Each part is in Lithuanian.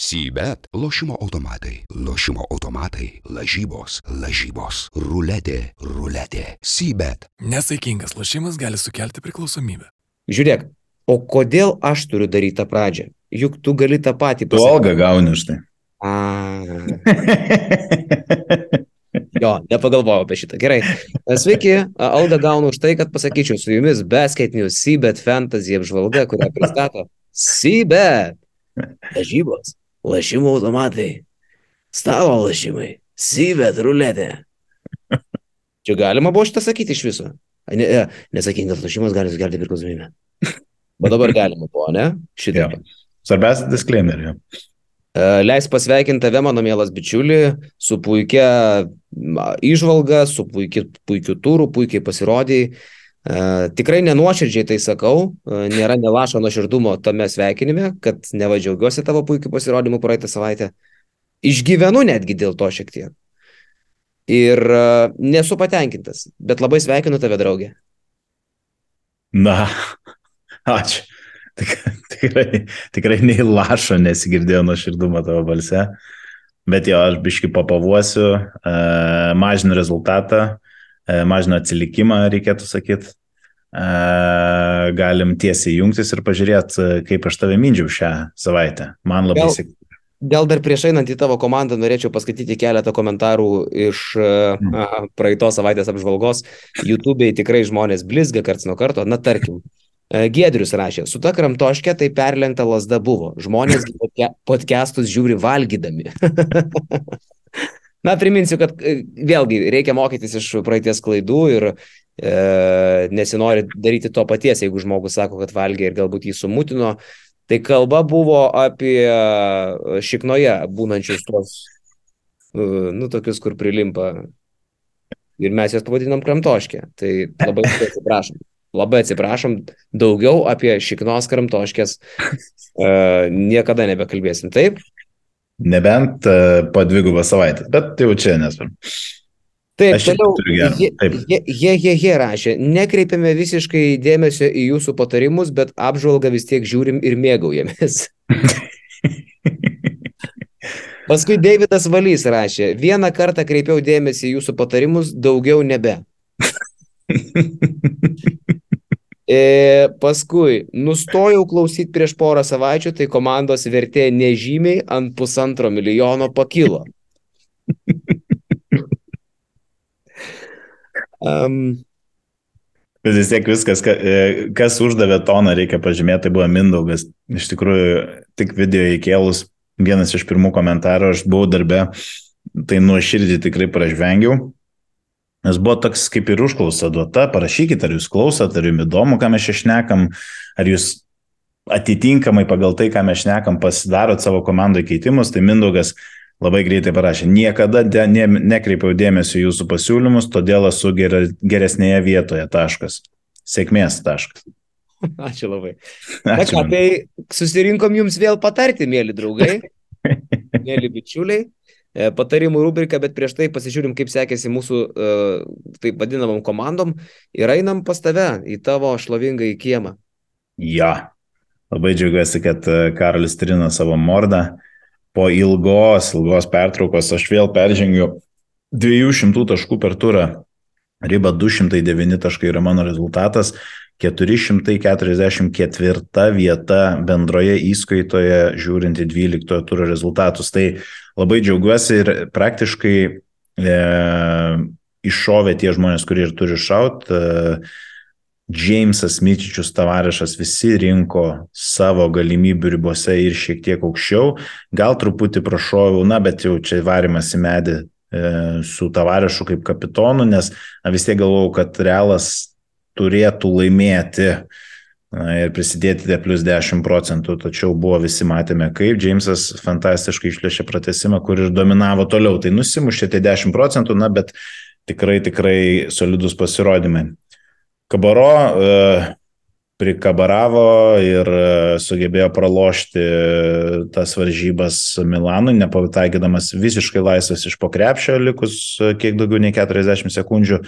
Sybet - lošimo automatai, lošimo automatai, lažybos, lažybos, ruletė, ruletė. Sybet. Nesaikingas lošimas gali sukelti priklausomybę. Žiūrėk, o kodėl aš turiu daryti tą pradžią? Juk tu gali tą patį Tu algą gauni už tai. A, jo, nepagalvojau apie šitą. Gerai. Sveiki, algą gaunu už tai, kad pasakyčiau su jumis Basket News Seabed Fantasy apžvalga, kurią pristato Seabed. Lažybos, lašimų automatai, stalo lašimai, Seabed ruletė. Čia galima buvo šitą sakyti iš viso. A, Ne, e, nesakingas lašimas gali sukelti priklausomybę. Bet dabar galima buvo, ne? Šitą. Svarbiausia disclaimer. Jo. E, Leis pasveikinti tave, mano mielas bičiuli, su puikia ma, įžvalga, su puikiu, puikiu tūru, puikiai pasirodėjai. E, Tikrai nenuoširdžiai tai sakau, e, nėra nelašo nuoširdumo tame sveikinime, kad nevadžiaugiuosi tavo puikiu pasirodymu praeitą savaitę. Išgyvenu netgi dėl to šiek tiek. Ir e, nesu patenkintas, bet labai sveikinu tave, draugė. Na, ačiū. Tik- Tikrai, tikrai nei lašo nesigirdėjo nuo širdumo tavo balse. Bet jo, aš biški papavuosiu, mažinu rezultatą, e, mažinu atsilikimą, reikėtų sakyti. E, galim tiesiai jungtis ir pažiūrėti, kaip aš tave mindžiau šią savaitę. Man labai sėkmė. Gal dar prieš einant į tavo komandą norėčiau paskaityti keletą komentarų iš Mm. uh, praeitos savaitės apžvalgos. YouTube'ai tikrai žmonės blizga karts nuo karto. Na, tarkim, e, Giedrius rašė, su ta kramtoškė tai perlenkta lasda buvo. Žmonės podcastus žiūri valgydami. Na, priminsiu, kad e, vėlgi reikia mokytis iš praeities klaidų ir e, nesinori daryti to paties, jeigu žmogus sako, kad valgė ir galbūt jį sumutino. Tai kalba buvo apie e, šiknoje būnančius tuos, e, nu, tokius, kur prilimpa. Ir mes jas pavadinom kramtoškė. Tai labai atsiprašom. Labai atsiprašom, daugiau apie šiknos kramtoškės e, niekada nebekalbėsim. Taip? Nebent e, po dvigubą savaitę, bet jau čia nesvarbu. Taip, Aš toliau. Jie, jie, jie, jie, jie rašė, nekreipiame visiškai dėmesio į jūsų patarimus, bet apžvalgą vis tiek žiūrim ir mėgaujamės. Paskui Davidas Valys rašė, vieną kartą kreipiau dėmesį į jūsų patarimus, daugiau nebe. E, paskui nustojau klausyti prieš porą savaičių, tai komandos vertė nežymiai ant pusantro milijono pakilo. Um, Bet vis tiek viskas, ka- e, kas uždavė toną, reikia pažymėti, tai buvo Mindaugas. Iš tikrųjų, tik video įkėlus, vienas iš pirmų komentarų, aš buvau darbe, tai nuo širdį tikrai pražvengiau. Nes buvo toks kaip ir užklausa duota, parašykite, ar jūs klausot, ar jums įdomu, ką mes čia šnekam, ar jūs atitinkamai pagal tai, ką mes šnekam, pasidarot savo komandai keitimus, tai Mindaugas labai greitai parašė, niekada de, ne, nekreipiau dėmesio jūsų pasiūlymus, todėl esu gera, geresnėje vietoje, taškas. Sėkmės taškas. ačiū labai. Na Ačiū. ką, man. tai susirinkom jums vėl patarti, mėly draugai, mėly bičiuliai. E, Patarimų rubrika, bet prieš tai pasižiūrim, kaip sekėsi mūsų, e, taip vadinamam komandom ir einam pas tave į tavo šlovingą į kiemą. Ja. Labai džiaugiuosi, kad e, Karolis trina savo mordą. Po ilgos, ilgos pertraukos aš vėl peržengiu 200 taškų per turą. Riba 209 taškai yra mano rezultatas. 444 vieta bendroje įskaitoje žiūrint į 12 turo rezultatus. Tai labai džiaugiuosi ir praktiškai e, iššovė tie žmonės, kurie ir turi šaut. E, Džeimsas Mičičius Tavarišas visi rinko savo galimybių ribose ir šiek tiek aukščiau, gal truputį prašoviau, na, bet jau čia varimas į medį e, su Tavarišu kaip kapitonu, nes na, vis tiek galvojau, kad realas turėtų laimėti na, ir prisidėti plus 10 procentų, tačiau buvo visi matėme, kaip Džeimsas fantastiškai išlėšė pratesimą, kur ir dominavo toliau. Tai nusimušė tie 10 procentų, na, bet tikrai, tikrai solidus pasirodymai. Kabaro e, prikabaravo ir e, sugebėjo pralošti tas varžybas Milanui, nepataikydamas visiškai laisvas iš pokrepšio, likus kiek daugiau nei 40 sekundžių.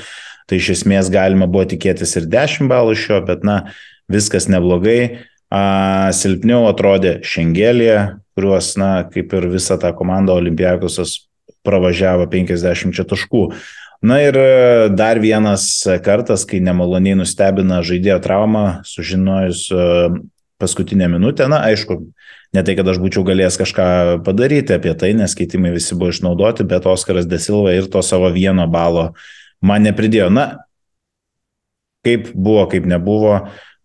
Tai iš esmės galima buvo tikėtis ir 10 balų iš jo, bet na, viskas neblogai. Silpniau atrodė Šengelė, kuriuos, na, kaip ir visa ta komanda Olimpijakosas pravažiavo 50 taškų. Na ir e, dar vienas kartas, kai nemaloniai nustebina žaidėjo traumą, sužinojus e, paskutinę minutę, na, aišku, ne tai, kad aš būčiau galėjęs kažką padaryti apie tai, nes keitimai visi buvo išnaudoti, bet Oskaras Desilva ir to savo vieno balo man nepridėjo. Na, kaip buvo, kaip nebuvo,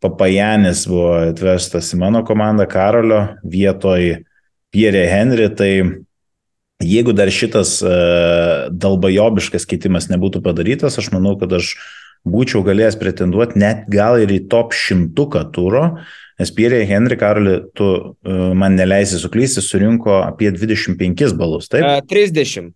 Papajanis buvo atvestas į mano komandą Karolio vietoj Pierre Henry, tai jeigu dar šitas uh, dalbajobiškas keitimas nebūtų padarytas, aš manau, kad aš būčiau galėjęs pretenduoti net gal ir į top šimtuką turo, nes Pierre Henry Karoli, tu uh, man neleisi suklysti, surinko apie 25 balus, taip? Uh, 30.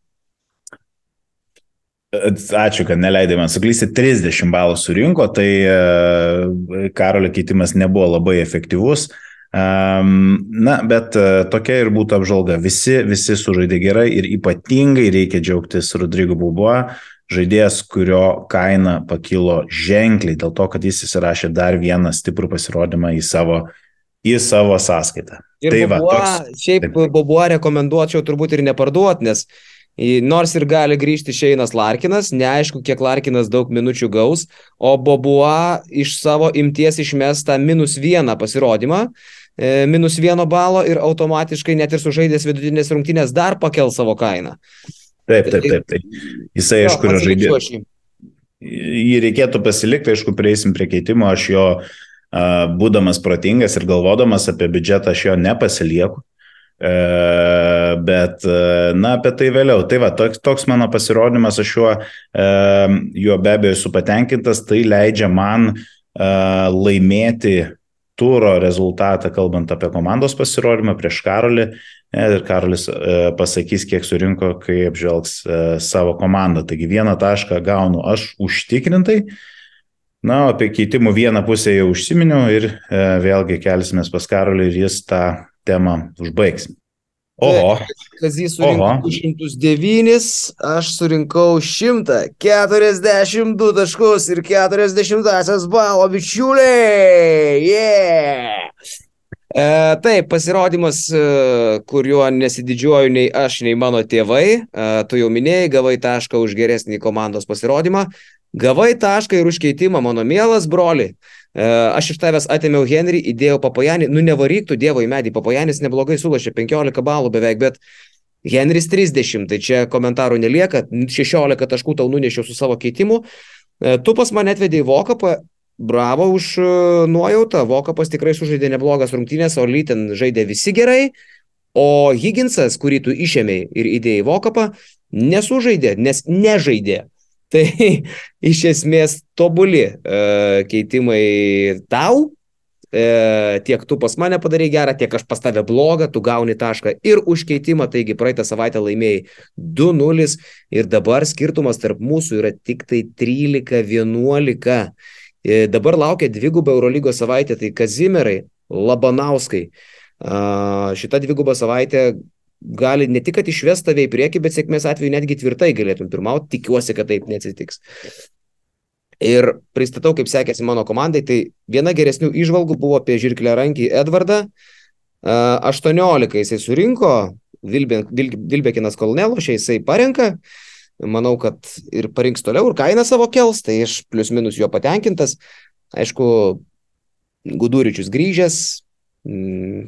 Ačiū, kad neleidai man suklysti. 30 balų surinko, tai e, Karolio keitimas nebuvo labai efektyvus. Na, bet e, tokia ir būtų apžvalga. Visi, visi sužaidė gerai ir ypatingai reikia džiaugtis Rodrigo Buboa, žaidėjas, kurio kaina pakilo ženkliai dėl to, kad jis įsirašė dar vieną stiprų pasirodymą į savo, į savo sąskaitą. Ir tai Bobuo, va, toks, šiaip. Bobuo rekomenduočiau turbūt ir neparduot, nes Nors ir gali grįžti Šeinas Larkinas, neaišku, kiek Larkinas daug minučių gaus, o Bobua iš savo imties išmes tą minus vieną pasirodymą, e, minus vieno balo ir automatiškai net ir sužaidęs vidutinės rungtynės dar pakel savo kainą. Taip, taip, taip. taip. Jisai, aišku, yra žaidėjas. Jį reikėtų pasilikti, aišku, prieisim prie keitimo, aš jo, būdamas protingas ir galvodamas apie biudžetą, aš jo nepasilieku. E, bet, e, na, apie tai vėliau. Tai va, toks, toks mano pasirodymas, aš juo, e, juo be abejo esu patenkintas, tai leidžia man laimėti turo rezultatą, kalbant apie komandos pasirodymą prieš Karolį. Ir Karolis pasakys, kiek surinko, kai apžvelgs savo komandą. Taigi vieną tašką gaunu aš užtikrintai. Na, apie keitimų vieną pusę jau užsiminiau ir vėlgi kelsimės pas Karolį ir jis tą temą užbaigsim. Oho. Kazys surinko 209, aš surinkau 142 taškus ir 40 balo, bičiuliai. Yeah! E, taip, pasirodymas, e, kuriuo nesididžiuoju nei aš, nei mano tėvai. E, tu jau minėjai, gavai tašką už geresnį komandos pasirodymą. Gavai tašką ir už keitimą, mano mielas broli. E, aš iš tavęs atėmiau Henry, įdėjau Papajanį, nu nevaryktų Dievo į medį, Papajanis neblogai sulašė 15 balų beveik, bet Henris 30, tai čia komentarų nelieka, 16 taškų tau nunešiau su savo keitimu. E, tu pas mane atvedė į Vokapą, bravo už e, nuojautą, Vokapas tikrai sužaidė neblogas rungtynės, o Lyten žaidė visi gerai, o Higginsas, kurį tu išėmėjai ir įdėjai Vokapą, nesužaidė, nes nežaidė. Tai iš esmės tobuli e, keitimai tau, e, tiek tu pas mane padarai gerą, tiek aš pas tave blogą, tu gauni tašką ir už keitimą, taigi praeitą savaitę laimėjai 2-0 ir dabar skirtumas tarp mūsų yra tik tai 13-11. E, dabar laukia dvigubą Eurolygos savaitę, tai Kazimirai, Labanauskai. Šita dviguba savaitė gali ne tik, kad išves tave į priekį, bet sėkmės atveju netgi tvirtai galėtum pirmauti, tikiuosi, kad taip neatsitiks. Ir pristatau, kaip sekėsi mano komandai, tai viena geresnių išvalgų buvo apie žirklę rankį Edvardą. 18 jisai surinko, Vilbekinas kol nelošia, jisai parenka. Manau, kad ir parinks toliau ir kainą savo kels, tai aš plius minus juo patenkintas. Aišku, Guduričius grįžęs, mm,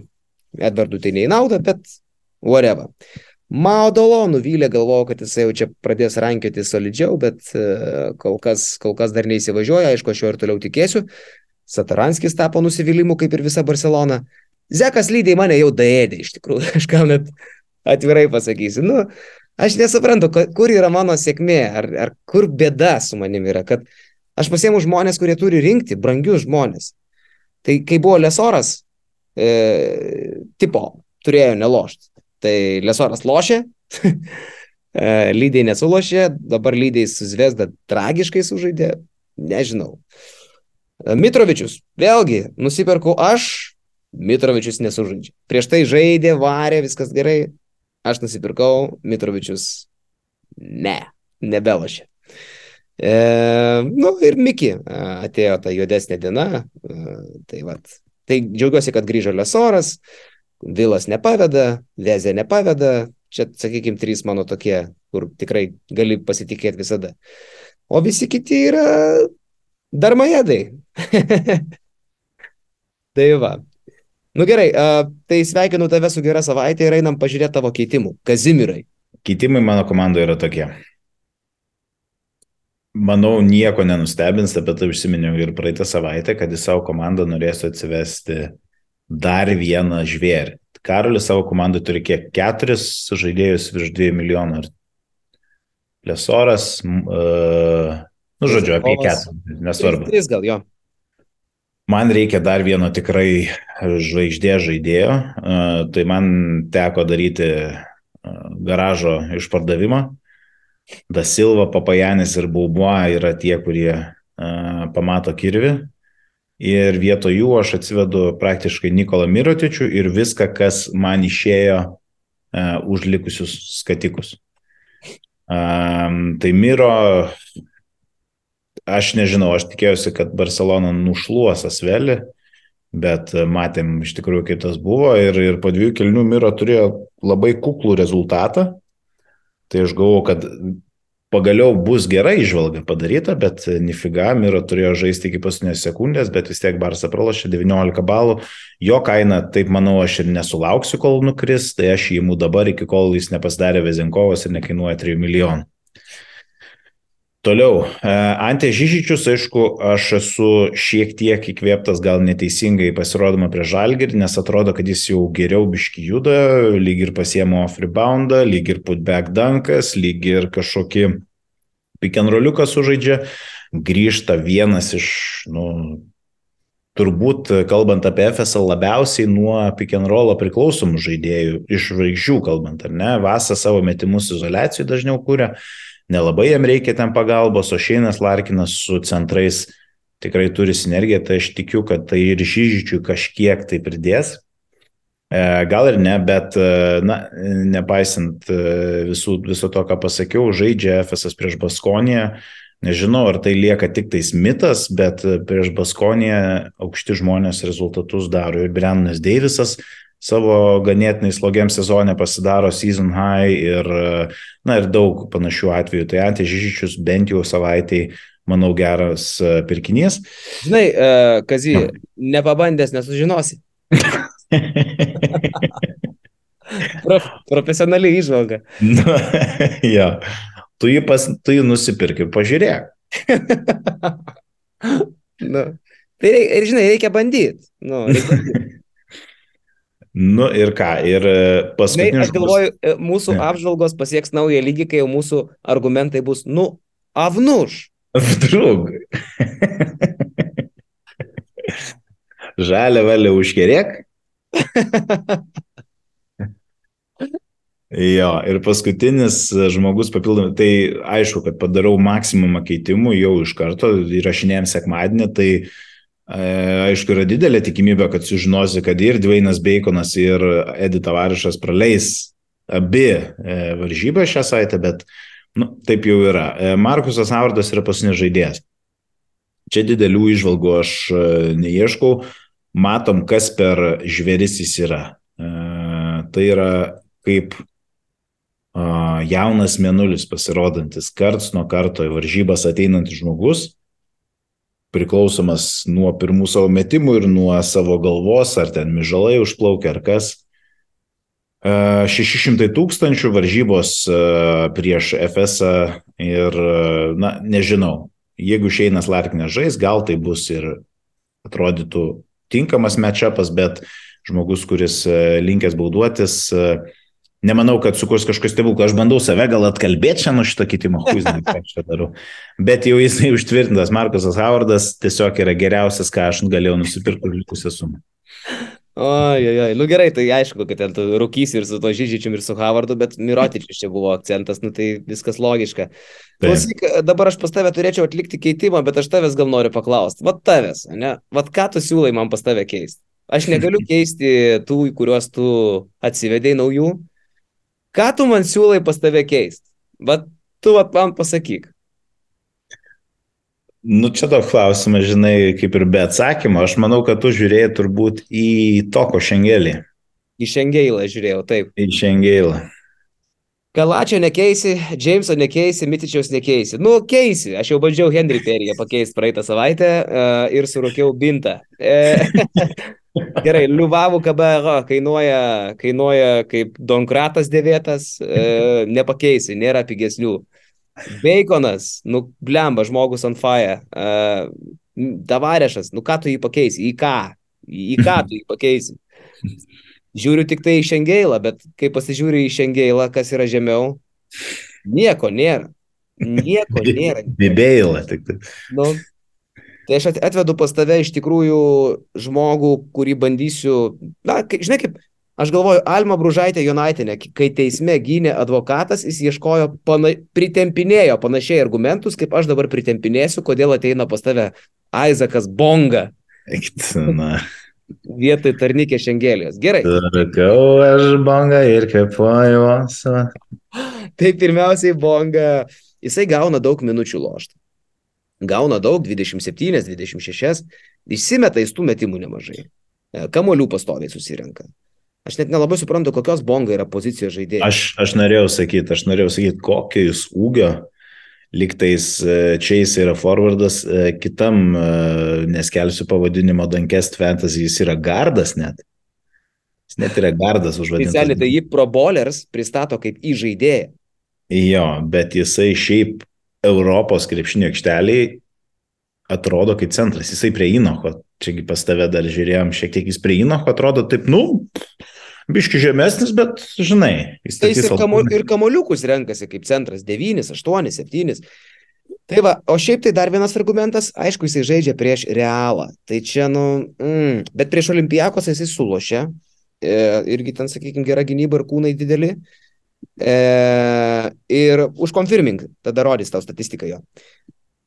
Edvardui tai neįnauda, bet whatever. Maudolo nuvylė, galvojau, kad jis jau čia pradės rankioti solidžiau, bet uh, kol, kas, kol kas dar neįsivažiuoja, aišku, aš jo ir toliau tikėsiu. Sataranskis tapo nusivylimu, kaip ir visa Barcelona. Zekas lygiai mane jau daėdė, iš tikrųjų, aš gal net atvirai pasakysiu. Nu, aš nesuprantu, kur yra mano sėkmė, ar, ar kur bėda su manim yra, kad aš pasiemu žmonės, kurie turi rinkti, brangius žmonės. Tai kai buvo lesoras, e, tipo, turėjo nelošti. Tai Lesoras lošė, e, lygiai nesulošė, dabar lygiai su Zvezda tragiškai sužaidė, nežinau. E, Mitrovičius, vėlgi, nusipirku aš, Mitrovičius nesužaidžia. Prieš tai žaidė, varė, viskas gerai, aš nusipirkau, Mitrovičius ne, nebelošė. E, nu ir Miki e, atėjo ta juodesnė diena, e, tai vad. Tai džiaugiuosi, kad grįžo Lesoras, Vilas nepaveda, Vezė nepaveda. Čia, sakykime, trys mano tokie, kur tikrai gali pasitikėti visada. O visi kiti yra darmajedai. tai va. Nu gerai, uh, tai sveikinu tave su gera savaitė ir einam pažiūrėti tavo keitimų. Kazimirai. Keitimai mano komandoje yra tokie. Manau, nieko nenustebins, apie tai užsiminiau ir praeitą savaitę, kad į savo komandą norėsiu atsivesti dar vieną žvėrį. Karolis savo komandai turi kiek? Keturis žaidėjus virš 2 milijonų. Lesoras, uh, nu žodžiu, apie keturis, nesvarbu. Tris gal jo. Man reikia dar vieno tikrai žvaigždė žaidėjo, uh, tai man teko daryti uh, garažo išpardavimą. Da Silva, Papajanis ir Baubua yra tie, kurie uh, pamato kirvi ir vietoj jų aš atsivedu praktiškai Nikolą Mirotičių ir viską, kas man išėjo uh, už likusius skatikus. Um, tai Miro, aš nežinau, aš tikėjausi, kad Barcelona nušluos Asvelį, bet matėm iš tikrųjų, kaip tas buvo ir, ir po dviejų kelnių Miro turėjo labai kuklų rezultatą. Tai aš galvoju, kad pagaliau bus gera išvalga padaryta, bet nifiga, Miro turėjo žaisti iki paskutinės sekundės, bet vis tiek Barça pralašė 19 balų. Jo kaina, taip manau, aš ir nesulauksiu, kol nukris, tai aš jį imu dabar, iki kol jis nepasidarė Vezinkovas ir nekainuoja 3 milijonų. Toliau, e, Ante Žyžičius, aišku, aš esu šiek tiek įkvėptas gal neteisingai pasirodoma prie Žalgirį, nes atrodo, kad jis jau geriau biški juda, lyg ir pasiemo off reboundą, lyg ir putback dankas, lyg ir kažkokį rolliuką sužaidžia, grįžta vienas iš, nu, turbūt, kalbant apie FSL, labiausiai nuo rollo priklausomų žaidėjų, iš žvaigždžių kalbant, ar ne, Vasa savo metimus izolacijų dažniau kūrė nelabai jam reikia ten pagalbos, o Šeinas Larkinas su centrais tikrai turi sinergiją, tai aš tikiu, kad tai ir žyžičių kažkiek tai pridės. E, gal ir ne, bet, e, na, nepaisant e, visų, viso to, ką pasakiau, žaidžia FSS prieš Baskoniją. Nežinau, ar tai lieka tik tais mitas, bet prieš Baskoniją aukšti žmonės rezultatus daro. Ir Brennas Deivisas savo ganėtinai slogiam sezonė pasidaro season high ir, na, ir daug panašių atvejų. Tai Antė Žyžičius bent jau savaitėj, manau, geras e, pirkinys. Žinai, uh, Kazy, nepabandęs nesužinosi. Prof, profesionaliai išvalga. Nu, jo. Tu jį, pas, tu jį nusipirki, pažiūrėk. nu, tai reikia, žinai, reikia bandyti. Nu, reikia bandyt. Nu ir ką, ir e, paskutinis. Aš galvoju, e, mūsų ne. apžvalgos pasieks naują lygį, kai jau mūsų argumentai bus, nu, avnuš. Drug. Žalę valę užkerėk. Jo, ir paskutinis žmogus papildomai, tai aišku, kad padarau maksimumą keitimų jau iš karto, įrašinėjom sekmadienį, tai uh, Aišku, yra didelė tikimybė, kad sužinosi, kad ir Dvainas Beikonas, ir Edita Varišas praleis abi e, varžybas šią savaitę, bet nu, taip jau yra. E, Markusas Avardas yra pasinis žaidėjas. Čia didelių išvalgų aš e, neieškau. Matom, kas per žvėris jis yra. Tai yra kaip jaunas menulis pasirodantis karts nuo karto į varžybas ateinantis žmogus priklausomas nuo pirmų savo metimų ir nuo savo galvos, ar ten mižalai užplaukia, ar kas. 600 tūkstančių varžybos prieš FS ir, na, nežinau, jeigu Šeinas Larkinės žais, gal tai bus ir atrodytų tinkamas matchupas, bet žmogus, kuris linkęs bauduotis, Nemanau, kad sukurs kažkokius stebuklus. Aš bandau save gal atkalbėti čia nuo šito kitimo, huizinai, ką čia darau. Bet jau jisai užtvirtintas, Markusas Howardas tiesiog yra geriausias, ką aš galėjau nusipirkti už likusią sumą. Oi, oi, oi, nu gerai, tai aišku, kad ten rūkys ir su to Žyžičium ir su Havardu, bet Mirotičius čia buvo akcentas, nu tai viskas logiška. Klausyk, dabar aš pas tavę turėčiau atlikti keitimą, bet aš tavęs gal noriu paklausti. Vat tavęs, ne? Vat ką tu siūlai man pas tavę keisti? Aš negaliu keisti tų, kuriuos tu atsivedėjai naujų, Ką tu man siūlai pas tave keisti? Bet tu vat man pasakyk. Nu, čia toks klausimas, žinai, kaip ir be atsakymo. Aš manau, kad tu žiūrėjai turbūt į toko šengelį. Į Šengeilą žiūrėjau, taip. Į Šengeilą. Kalačio nekeisi, Jameso nekeisi, Mitičiaus nekeisi. Nu, keisi. Aš jau bandžiau Henry Perry'e pakeisti praeitą savaitę uh, ir surūkiau bintą. E, gerai, Liuvavų KBR kainuoja, kainuoja kaip Donkratas dėvėtas, uh, nepakeisi, nėra pigesnių. Baconas, nu, blemba, žmogus ant fire. Uh, Tavarešas, nu ką tu jį pakeisi? Į ką? Į ką tu jį pakeisi? Žiūriu tik tai į Šengeilą, bet kai pasižiūriu į Šengeilą, kas yra žemiau, nieko nėra. Nieko nėra. Bibėilą tik tai. Nu, tai aš atvedu pas tave iš tikrųjų žmogų, kurį bandysiu, na, kai, žinai kaip, aš galvoju, Alma Bružaitė Jonaitinė, kai teisme gynė advokatas, jis ieškojo, pana, pritempinėjo panašiai argumentus, kaip aš dabar pritempinėsiu, kodėl ateina pas tave Aizakas Bonga. Na. Vietoj tarnikė šengelės. Gerai. Rūkau aš bangą ir kepuoju vasarą. Tai pirmiausiai bonga, jisai gauna daug minučių lošti. Gauna daug, 27, 26, išsimeta į tų metimų nemažai. Kamolių pastoviai susirenka. Aš net nelabai suprantu, kokios bonga yra pozicijos žaidėjas. Aš, aš norėjau sakyti, aš norėjau sakyti, kokio jis ūgio liktais čia jis yra forwardas, kitam neskelsiu pavadinimo Dankest Fantasy, jis yra gardas net. Jis net yra gardas užvadintas. Specialiai tai jį pro bowlers pristato kaip įžaidėją. Jo, bet jisai šiaip Europos krepšinio aikšteliai atrodo kaip centras. Jisai prie Inocho, čiagi pas tave dar žiūrėjom, šiek tiek jis prie Inocho atrodo taip, nu, biški žemesnis, bet žinai, jis tai ir, kamo, ir kamoliukus renkasi kaip centras 9, 8, 7. Tai va, o šiaip tai dar vienas argumentas, aišku, jisai žaidžia prieš realą. Tai čia, nu, mm, bet prieš olimpijakos jisai sulošia. E, irgi ten, sakykime, gera gynyba ir kūnai dideli. E, ir užkonfirming, tada rodys tau statistiką jo.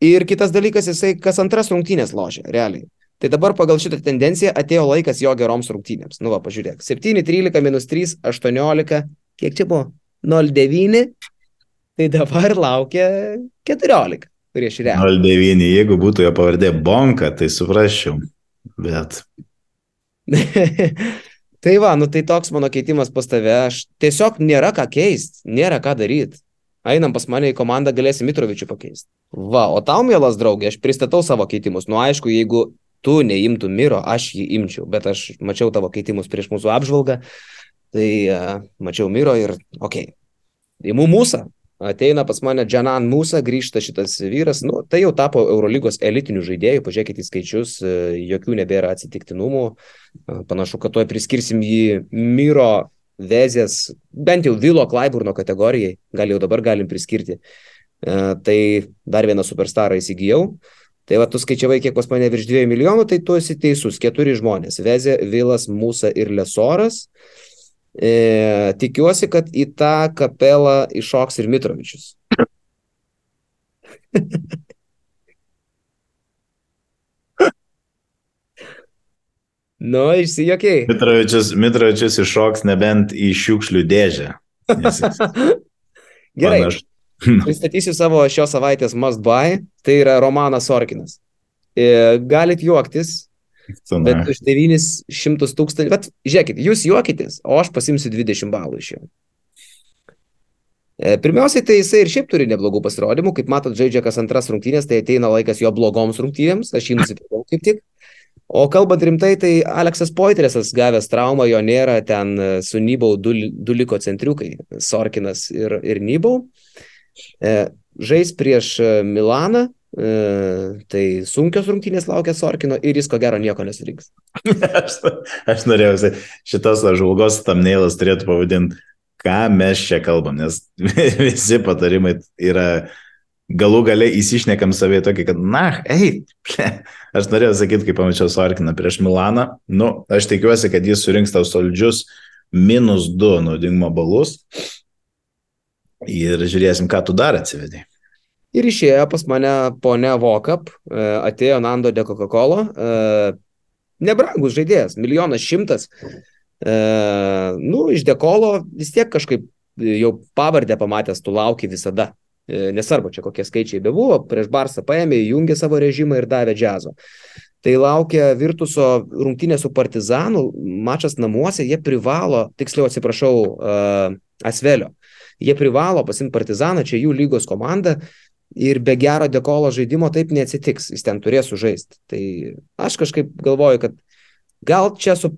Ir kitas dalykas, jisai kas antras rungtynės lošia, realiai. Tai dabar pagal šitą tendenciją atėjo laikas jo geroms rungtynėms. Nu va, pažiūrėk. 7, 13, minus 3, 18. Kiek čia buvo? 0,9. Tai dabar laukia 14 prieš realą. 0,9. Jeigu būtų jo pavardė Bonka, tai suprasčiau. Bet. tai va, nu tai toks mano keitimas pas tave. Aš tiesiog nėra ką keisti, nėra ką daryti. Einam pas mane į komandą, galėsi Mitrovičių pakeisti. Va, o tau, mielas draugė, aš pristatau savo keitimus. Nu, aišku, jeigu tu neimtum Miro, aš jį imčiau, bet aš mačiau tavo keitimus prieš mūsų apžvalgą, tai uh, mačiau Miro ir, okei, okay. įmu mūsų, ateina pas mane Džanan Mūsa, grįžta šitas vyras, nu, tai jau tapo Eurolygos elitinių žaidėjų, pažiūrėkite į skaičius, jokių nebėra atsitiktinumų, panašu, kad toj priskirsim jį Miro Vezės, bent jau Vilo Klaiburno kategorijai, gal jau dabar galim priskirti. Tai dar vieną superstarą įsigijau. Tai va, tu skaičiavai, kiek pas mane virš 2 milijonų, tai tu esi teisus. Keturi žmonės. Vezė, Vilas, Mūsa ir Lesoras. E, tikiuosi, kad į tą kapelą iššoks ir Mitrovičius. nu, išsijokiai. Mitrovičius, Mitrovičius iššoks nebent į šiukšlių dėžę. Jis... Gerai. Panaš... Pristatysiu savo šios savaitės must buy, tai yra Romanas Sorkinas. E, galit juoktis, bet už 900 tūkstančių, bet žiūrėkit, jūs juokitės, o aš pasimsiu 20 balų iš jo. E, pirmiausiai, tai jisai ir šiaip turi neblogų pasirodymų, kaip matot, žaidžia kas antras rungtynės, tai ateina laikas jo blogoms rungtynėms, aš jį nusipirkau kaip tik. O kalbant rimtai, tai Aleksas Poitresas gavęs traumą, jo nėra, ten su Nybau du, du liko centriukai, Sorkinas ir, ir Nybau. E, žais prieš Milaną, e, tai sunkios rungtynės laukia Sorkino ir jis ko gero nieko nesurinks. aš, aš norėjau, šitas žvalgos tamneilas turėtų pavadinti, ką mes čia kalbam, nes visi patarimai yra galų gale įsišnekam savai tokį, kad, na, ei, ple. aš norėjau sakyti, kai pamačiau Sorkiną prieš Milaną, nu, aš tikiuosi, kad jis surinks tau solidžius minus 2 naudingumo balus ir žiūrėsim, ką tu dar atsivedai. Ir išėjo pas mane ponia Vokap, e, atėjo Nando de Coca-Cola, e, nebrangus žaidėjas, milijonas šimtas. E, nu, iš dekolo vis tiek kažkaip jau pavardę pamatęs, tu lauki visada. Nesvarbu, čia kokie skaičiai bebuvo, prieš Barsą paėmė, įjungė savo režimą ir davė džiazo. Tai laukia Virtuso rungtynė su Partizanu, mačas namuose, jie privalo, tiksliau atsiprašau, uh, Asvelio, jie privalo pasimti Partizaną, čia jų lygos komanda ir be gero dekolo žaidimo taip neatsitiks, jis ten turės sužaisti. Tai aš kažkaip galvoju, kad gal čia su,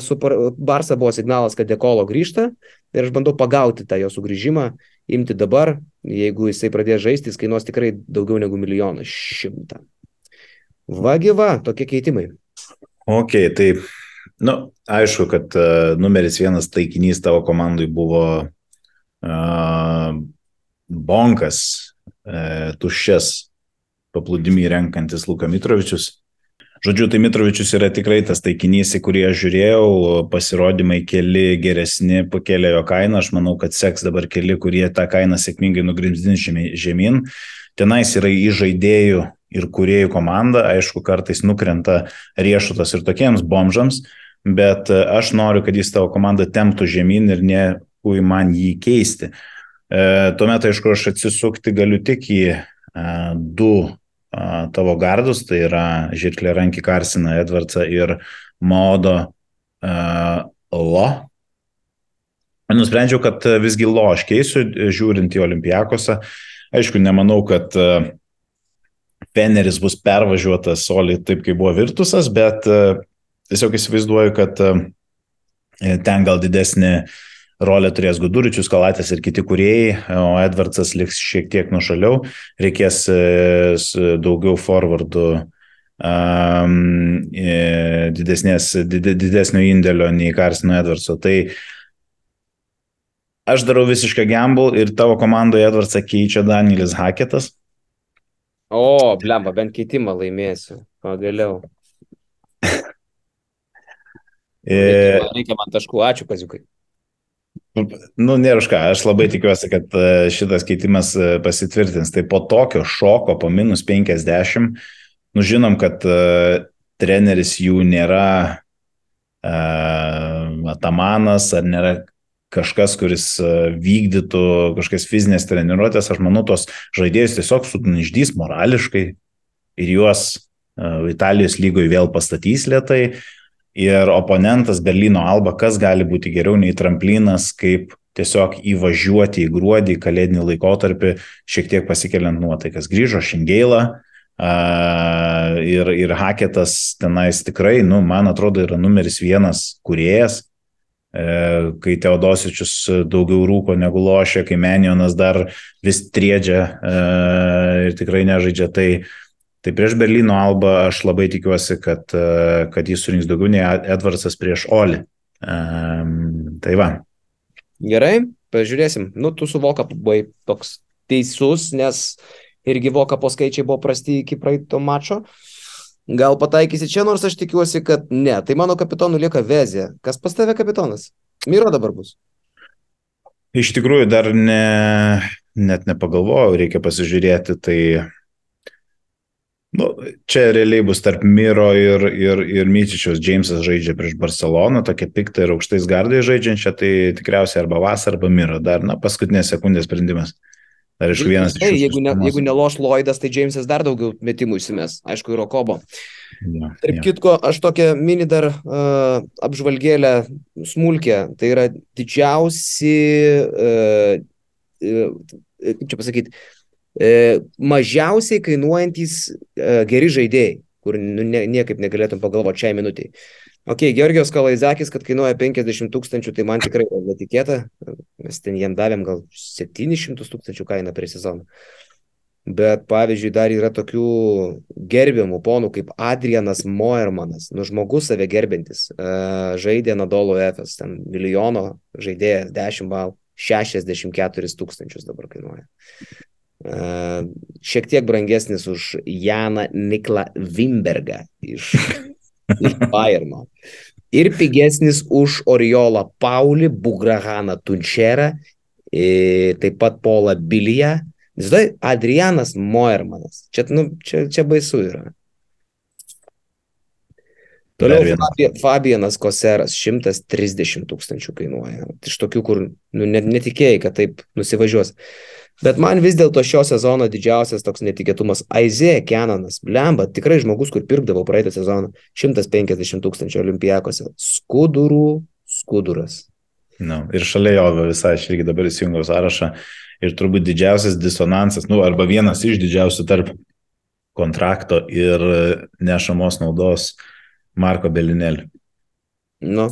su Barsa buvo signalas, kad dekolo grįžta ir aš bandau pagauti tą jo sugrįžimą, imti dabar, jeigu jisai pradės žaisti, jis kainuos tikrai daugiau negu milijoną šimtą. Vagi va, tokie keitimai. Ok, tai, nu, aišku, kad uh, numeris vienas taikinys tavo komandai buvo uh, bonkas, tuščias paplūdimį renkantis Luka Mitrovičius. Žodžiu, tai Mitrovičius yra tikrai tas taikinys, į kurį aš žiūrėjau, pasirodymai keli geresni, pakėlė jo kainą, aš manau, kad seks dabar keli, kurie tą kainą sėkmingai nugrimzdins žemyn. Tenais yra į žaidėjų ir kuriejų komanda, aišku, kartais nukrenta riešutas ir tokiems bomžams, bet aš noriu, kad jis tavo komandą temptų žemyn ir ne kui man jį keisti. E, tuomet, aišku, aš atsisukti galiu tik į e, du tavo gardus, tai yra Žirklė Ranki Karsina Edvardsą ir Modo Lo. Nusprendžiau, kad visgi Lo aš keisiu, žiūrint į Olimpijakosą. Aišku, nemanau, kad Feneris bus pervažiuotas soliai taip, kaip buvo Virtusas, bet tiesiog įsivaizduoju, kad ten gal didesnė uh, rolę turės Guduričius, Kalatės ir kiti kuriejai, o Edvardsas liks šiek tiek nušaliau, reikės e, daugiau forwardų um, didesnės, did, didesnio indėlio nei Karsino Edvardso. Tai aš darau visišką gamble ir tavo komandoje Edvardsą keičia Danielis Haketas. O, blemba, bent keitimą laimėsiu. Pagaliau. Reikia, reikia man taškų, ačiū, Kaziukai. Nu, nėra už ką, aš labai tikiuosi, kad e, šitas keitimas e, pasitvirtins. Tai po tokio šoko, po minus 50, nu žinom, kad uh, treneris jų nėra uh, atamanas ar nėra kažkas, kuris vykdytų kažkokias fizinės treniruotės. Aš manau, tos žaidėjus tiesiog sugniždys morališkai ir juos uh, Italijos lygoje vėl pastatys lietai. Ir oponentas Berlyno Alba, kas gali būti geriau nei tramplinas, kaip tiesiog įvažiuoti į gruodį, kalėdinį laikotarpį, šiek tiek pasikeliant nuotaikas. Grįžo Šingeila uh, ir, ir Haketas tenais tikrai, nu, man atrodo, yra numeris vienas kuriejas, uh, kai Teodosičius daugiau rūko negu lošia, kai Menionas dar vis triedžia uh, ir tikrai nežaidžia. Tai Tai prieš Berlyno Alba aš labai tikiuosi, kad, e, kad jis surinks daugiau nei Edvardsas prieš Oli. Um, tai va. Gerai, pažiūrėsim. Nu, tu su Voka buvai toks teisus, nes irgi Voka po skaičiai buvo prasti iki praeito mačo. Gal pataikysi čia, nors aš tikiuosi, kad ne. Tai mano kapitonų lieka Vezė. Kas pas tave kapitonas? Miro dabar bus. Iš tikrųjų, dar ne, net nepagalvojau, reikia pasižiūrėti. Tai Nu, čia realiai bus tarp Miro ir, ir, ir Myčičiaus. Džeimsas žaidžia prieš Barceloną, tokia pikta ir aukštais gardai žaidžiančia, tai tikriausiai arba vasarą, arba Miro. Dar, na, paskutinės sekundės sprendimas. Dar iš vienas iš jų. Jeigu, ne, jeigu neloš Lloydas, tai Džeimsas dar daugiau metimų įsimes. Aišku, ir Okobo. Ja, Tarp ja. kitko, aš tokią mini dar uh, apžvalgėlę smulkę. Tai yra didžiausi, uh, uh, kaip čia pasakyti, mažiausiai kainuojantys e, geri žaidėjai, kur nu, ne, niekaip negalėtum pagalvoti šiai minutiai. Ok, Georgijos Kalaizakis, kad kainuoja 50 tūkstančių, tai man tikrai netikėta. Mes ten jiem davėm gal 700 tūkstančių kainą prie sezono. Bet pavyzdžiui, dar yra tokių gerbiamų ponų kaip Adrianas Moermanas, nu žmogus save gerbintis, uh, žaidė Nadolo FS, ten milijono žaidėjas, 10 balų, 64 tūkstančius dabar kainuoja šiek tiek brangesnis už Janą Niklą Wimbergą iš, iš Bayerno. Ir pigesnis už Oriolą Paulį, Bugrahaną Tunčerą, taip pat Polą Biliją. Žinai, Adrianas Moermanas. Čia, nu, čia, čia baisu yra. Toliau Fabianas Koseras 130 tūkstančių kainuoja. Iš tokių, kur nu, net netikėjai, kad taip nusivažiuos. Bet man vis dėlto šio sezono didžiausias toks netikėtumas - Aizė Kenanas. Blemba, tikrai žmogus, kur pirkdavo praeitą sezoną 150 tūkstančių olimpijakose. Skudurų skuduras. Nu, ir šalia jo visai, aš irgi dabar įsijungiau sąrašą. Ir turbūt didžiausias disonansas, nu, arba vienas iš didžiausių tarp kontrakto ir nešamos naudos Marko Belinėlį. Nu,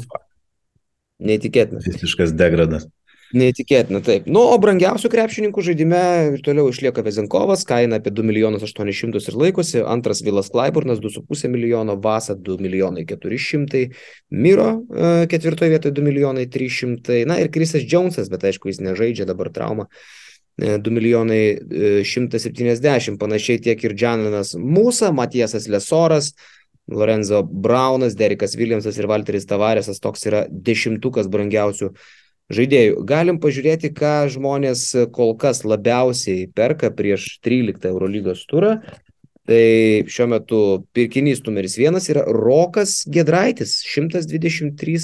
neįtikėtina. Visiškas degradas. Neįtikėtina, taip. Nu, o brangiausių krepšininkų žaidime ir toliau išlieka Vezenkovas, kaina apie 2 milijonus 800 ir laikosi, antras Vilas Klaiburnas 2,5 milijono, Vasa 2 milijonai 400, Miro e, ketvirtoje vietoje 2 milijonai 300, na ir Krisas Džonsas, bet aišku, jis nežaidžia dabar traumą. 2 milijonai e, 170, panašiai tiek ir Džanlinas Mūsa, Matiesas Lesoras, Lorenzo Braunas, Derikas Williamsas ir Walteris Tavaresas, toks yra dešimtukas brangiausių žaidėjų. Galim pažiūrėti, ką žmonės kol kas labiausiai perka prieš 13 Eurolygos turą. Tai šiuo metu pirkinys numeris vienas yra Rokas Gedraitis, 123,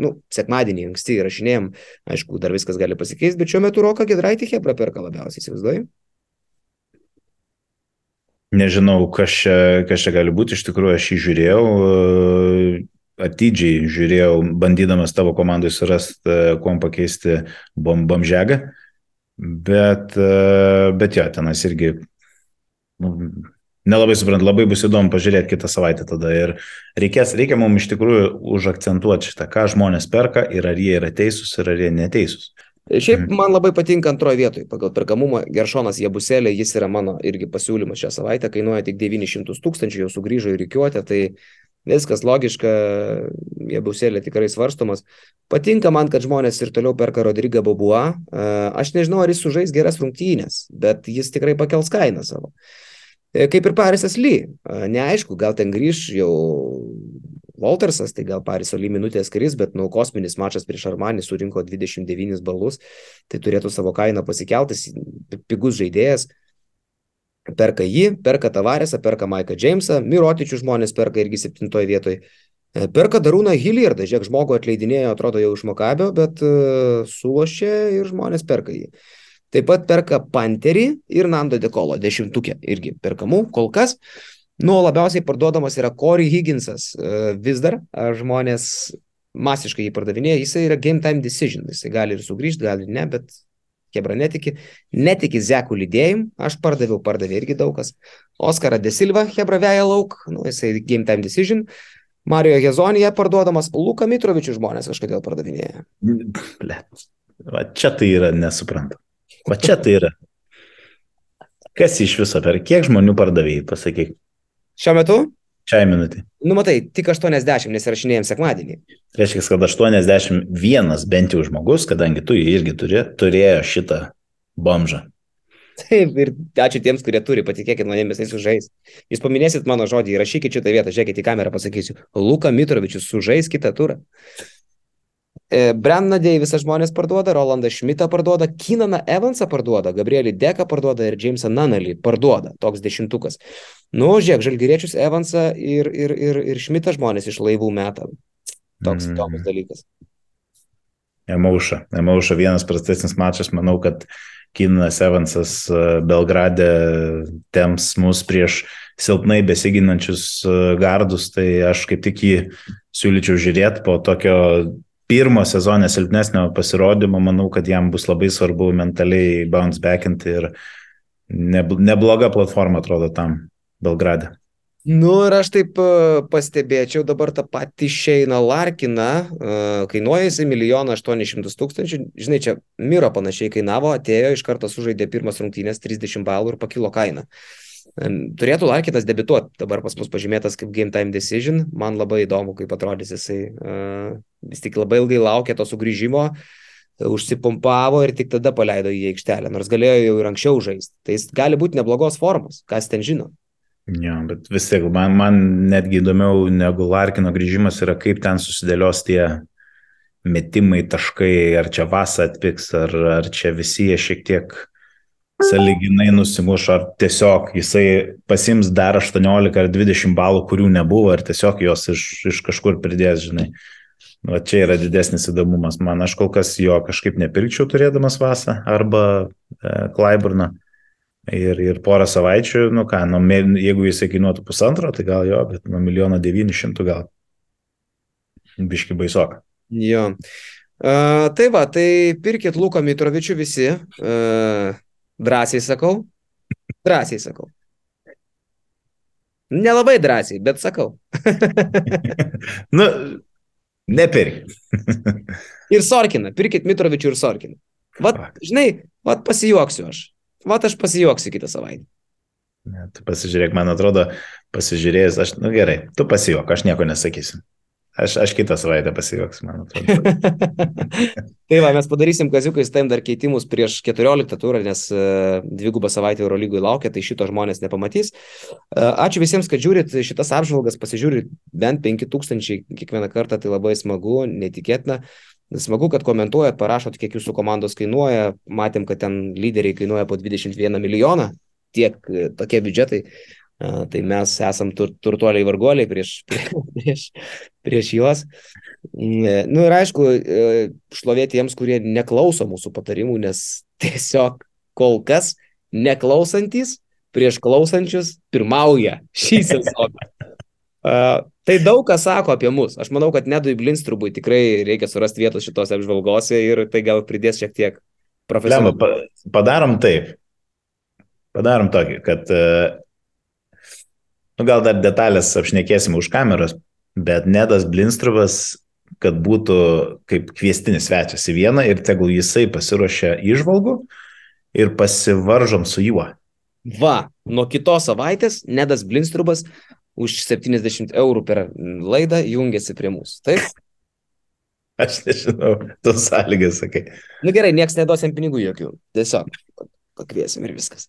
nu, sekmadienį anksti įrašinėjom, aišku, dar viskas gali pasikeisti, bet šiuo metu Roką Gedraitį Hebra perka labiausiai, įsivaizduoju. Nežinau, kas čia, kas čia gali būti, iš tikrųjų aš jį žiūrėjau, atidžiai žiūrėjau, bandydamas tavo komandai surasti, kuom pakeisti bom, bomžegą, bet, bet jo, tenas irgi nu, nelabai suprantu, labai bus įdomu pažiūrėti kitą savaitę tada ir reikės, reikia mums iš tikrųjų užakcentuoti šitą, ką žmonės perka ir ar jie yra teisūs ir ar jie neteisūs. Šiaip man labai patinka antroje vietoje pagal perkamumą Geršonas Jebuselė, jis yra mano irgi pasiūlymas šią savaitę, kainuoja tik 900 tūkstančių, jau sugrįžo į reikiuotę, tai viskas logiška, Jebuselė tikrai svarstomas. Patinka man, kad žmonės ir toliau perka Rodrygą Babua. Aš nežinau, ar jis sužais geras rungtynės, bet jis tikrai pakels kainą savo. Kaip ir Parisas Ly. Neaišku, gal ten grįž jau Waltersas, tai gal Pariso Ly minutės kris, bet nu, kosminis mačas prieš Armanį surinko 29 balus, tai turėtų savo kainą pasikeltas, pigus žaidėjas. Perka jį, perka Tavaresą, perka Maiką Džeimsą, Mirotičių žmonės perka irgi septintoje vietoje. Perka Darūną Hilliardą, žiūrėk, žmogų atleidinėjo, atrodo jau iš Makabio, bet uh, sulošė ir žmonės perka jį. Taip pat perka Panterį ir Nando Dekolo, dešimtukė irgi perkamų kol kas. Nu, labiausiai parduodamas yra Corey Higginsas vis dar, žmonės masiškai jį pardavinėja, jisai yra game time decision, jisai gali ir sugrįžti, gali ir ne, bet Hebra netiki, netiki Zekų lydėjim, aš pardaviau, pardavė irgi daug kas. Oskarą Desilva Hebra veja lauk, nu, jisai game time decision. Mario Hezonija parduodamas, Luka Mitrovičių žmonės kažkodėl pardavinėja. Blet. Va čia tai yra nesuprantama. Va čia tai yra. Kas iš viso per kiek žmonių pardavėjai, pasakyk. Šiuo metu? Šiai minutį. Nu, matai, tik 80, nes įrašinėjom sekmadienį. Reiškia, kad 81 bent jau žmogus, kadangi tu jį irgi turi, turėjo šitą bomžą. Taip, ir ačiū tiems, kurie turi, patikėkit manimi, jisai sužais. Jūs paminėsit mano žodį, įrašykit šitą vietą, žiūrėkit į kamerą, pasakysiu. Luka Mitrovičius sužais kitą turą. Brenną Deivisą žmonės parduoda, Rolandą Šmitą parduoda, Kinaną Evansą parduoda, Gabrielį Deką parduoda ir Jamesą Nanalį parduoda. Toks dešimtukas. Nu, žiūrėk, Žalgyriečius Evansą ir, ir, ir, ir Šmitą žmonės iš laivų metą. Toks įdomus mm. dalykas. Emauša. Emauša vienas prastesnis mačas. Manau, kad Kinanas Evansas Belgrade temps mus prieš silpnai besiginančius gardus. Tai aš kaip tik jį siūlyčiau žiūrėti po tokio pirmo sezono silpnesnio pasirodymo, manau, kad jam bus labai svarbu mentaliai bounce backinti ir nebloga platforma atrodo tam Belgrade. Nu ir aš taip pastebėčiau dabar tą patį Šeiną Larkiną, kainuoja jisai milijoną aštuonis tūkstančių, žinai, čia Miro panašiai kainavo, atėjo, iš karto sužaidė pirmas rungtynės 30 balų ir pakilo kaina. Turėtų Larkinas debituoti, dabar pas mus pažymėtas kaip game time decision, man labai įdomu, kaip atrodys jisai, vis tik labai ilgai laukė to sugrįžimo, užsipumpavo ir tik tada paleido į aikštelę, nors galėjo jau ir anksčiau žaisti. Tai jis gali būti neblogos formos, kas ten žino. Ja, bet vis tiek, man, man netgi įdomiau negu Larkino grįžimas yra, kaip ten susidėlios tie metimai, taškai, ar čia vasa atpiks, ar, ar čia visi jie šiek tiek saliginai nusimuš, ar tiesiog jisai pasims dar 18 ar 20 balų, kurių nebuvo, ar tiesiog jos iš, iš kažkur pridės, žinai. Va čia yra didesnis įdomumas. Man aš kol kas jo kažkaip nepirkčiau turėdamas vasą arba e, Klaiburną. Ir, ir porą savaičių, nu ką, nu, jeigu jisai kainuotų pusantro, tai gal jo, bet nuo milijono devynių šimtų gal. Biški baisoka. Jo. Uh, tai va, tai pirkit Luką Mitrovičių visi. Uh, drąsiai sakau. Drąsiai sakau. Nelabai drąsiai, bet sakau. nu, nepirk. ir Sorkiną, pirkit Mitrovičių ir Sorkiną. Vat, žinai, vat pasijuoksiu aš. Vat aš pasijuoksiu kitą savaitę. Ne, tu pasižiūrėk, man atrodo, pasižiūrėjęs, aš, nu gerai, tu pasijuok, aš nieko nesakysiu. Aš, aš kitą savaitę pasijuoksiu, man atrodo. tai va, mes padarysim kaziukais tam dar keitimus prieš 14 turą, nes uh, dvigubą savaitę Eurolygui laukia, tai šito žmonės nepamatys. Uh, ačiū visiems, kad žiūrit šitas apžvalgas, pasižiūrit bent 5000 kiekvieną kartą, tai labai smagu, netikėtina. Smagu, kad komentuojat, parašot, kiek jūsų komandos kainuoja. Matėm, kad ten lyderiai kainuoja po 21 milijoną. Tiek tokie biudžetai. Tai mes esam tur, turtuoliai varguoliai prieš, prieš, prieš juos. Nu ir aišku, šlovė tiems, kurie neklauso mūsų patarimų, nes tiesiog kol kas neklausantis prieš klausančius pirmauja šį sezoną. Uh, tai daug kas sako apie mus. Aš manau, kad Nedui Blinstrubui tikrai reikia surasti vietos šitose apžvalgose ir tai gal pridės šiek tiek profesionalių. Pa, padarom taip. Padarom tokį, kad uh, nu, gal dar detalės apšnekėsim už kameros, bet Nedas Blinstrubas, kad būtų kaip kviestinis svečias į vieną ir tegul jisai pasiruošia išvalgų ir pasivaržom su juo. Va, nuo kitos savaitės Nedas Blinstrubas už 70 eurų per laidą jungiasi prie mūsų. Taip? Aš nežinau, tos sąlygas sakai. Nu gerai, nieks neduos jam pinigų jokių. Tiesiog pakviesim ir viskas.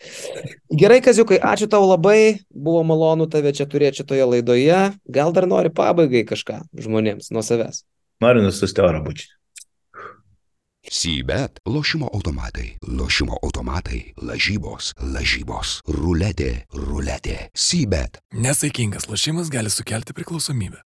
Gerai, Kaziukai, ačiū tau labai, buvo malonu tave čia turėti šitoje laidoje. Gal dar nori pabaigai kažką žmonėms nuo savęs? Noriu nusiusti oro bučinį. Sybet, lošimo automatai, lošimo automatai, lažybos, lažybos, ruletė, ruletė, sybet. Nesaikingas lošimas gali sukelti priklausomybę.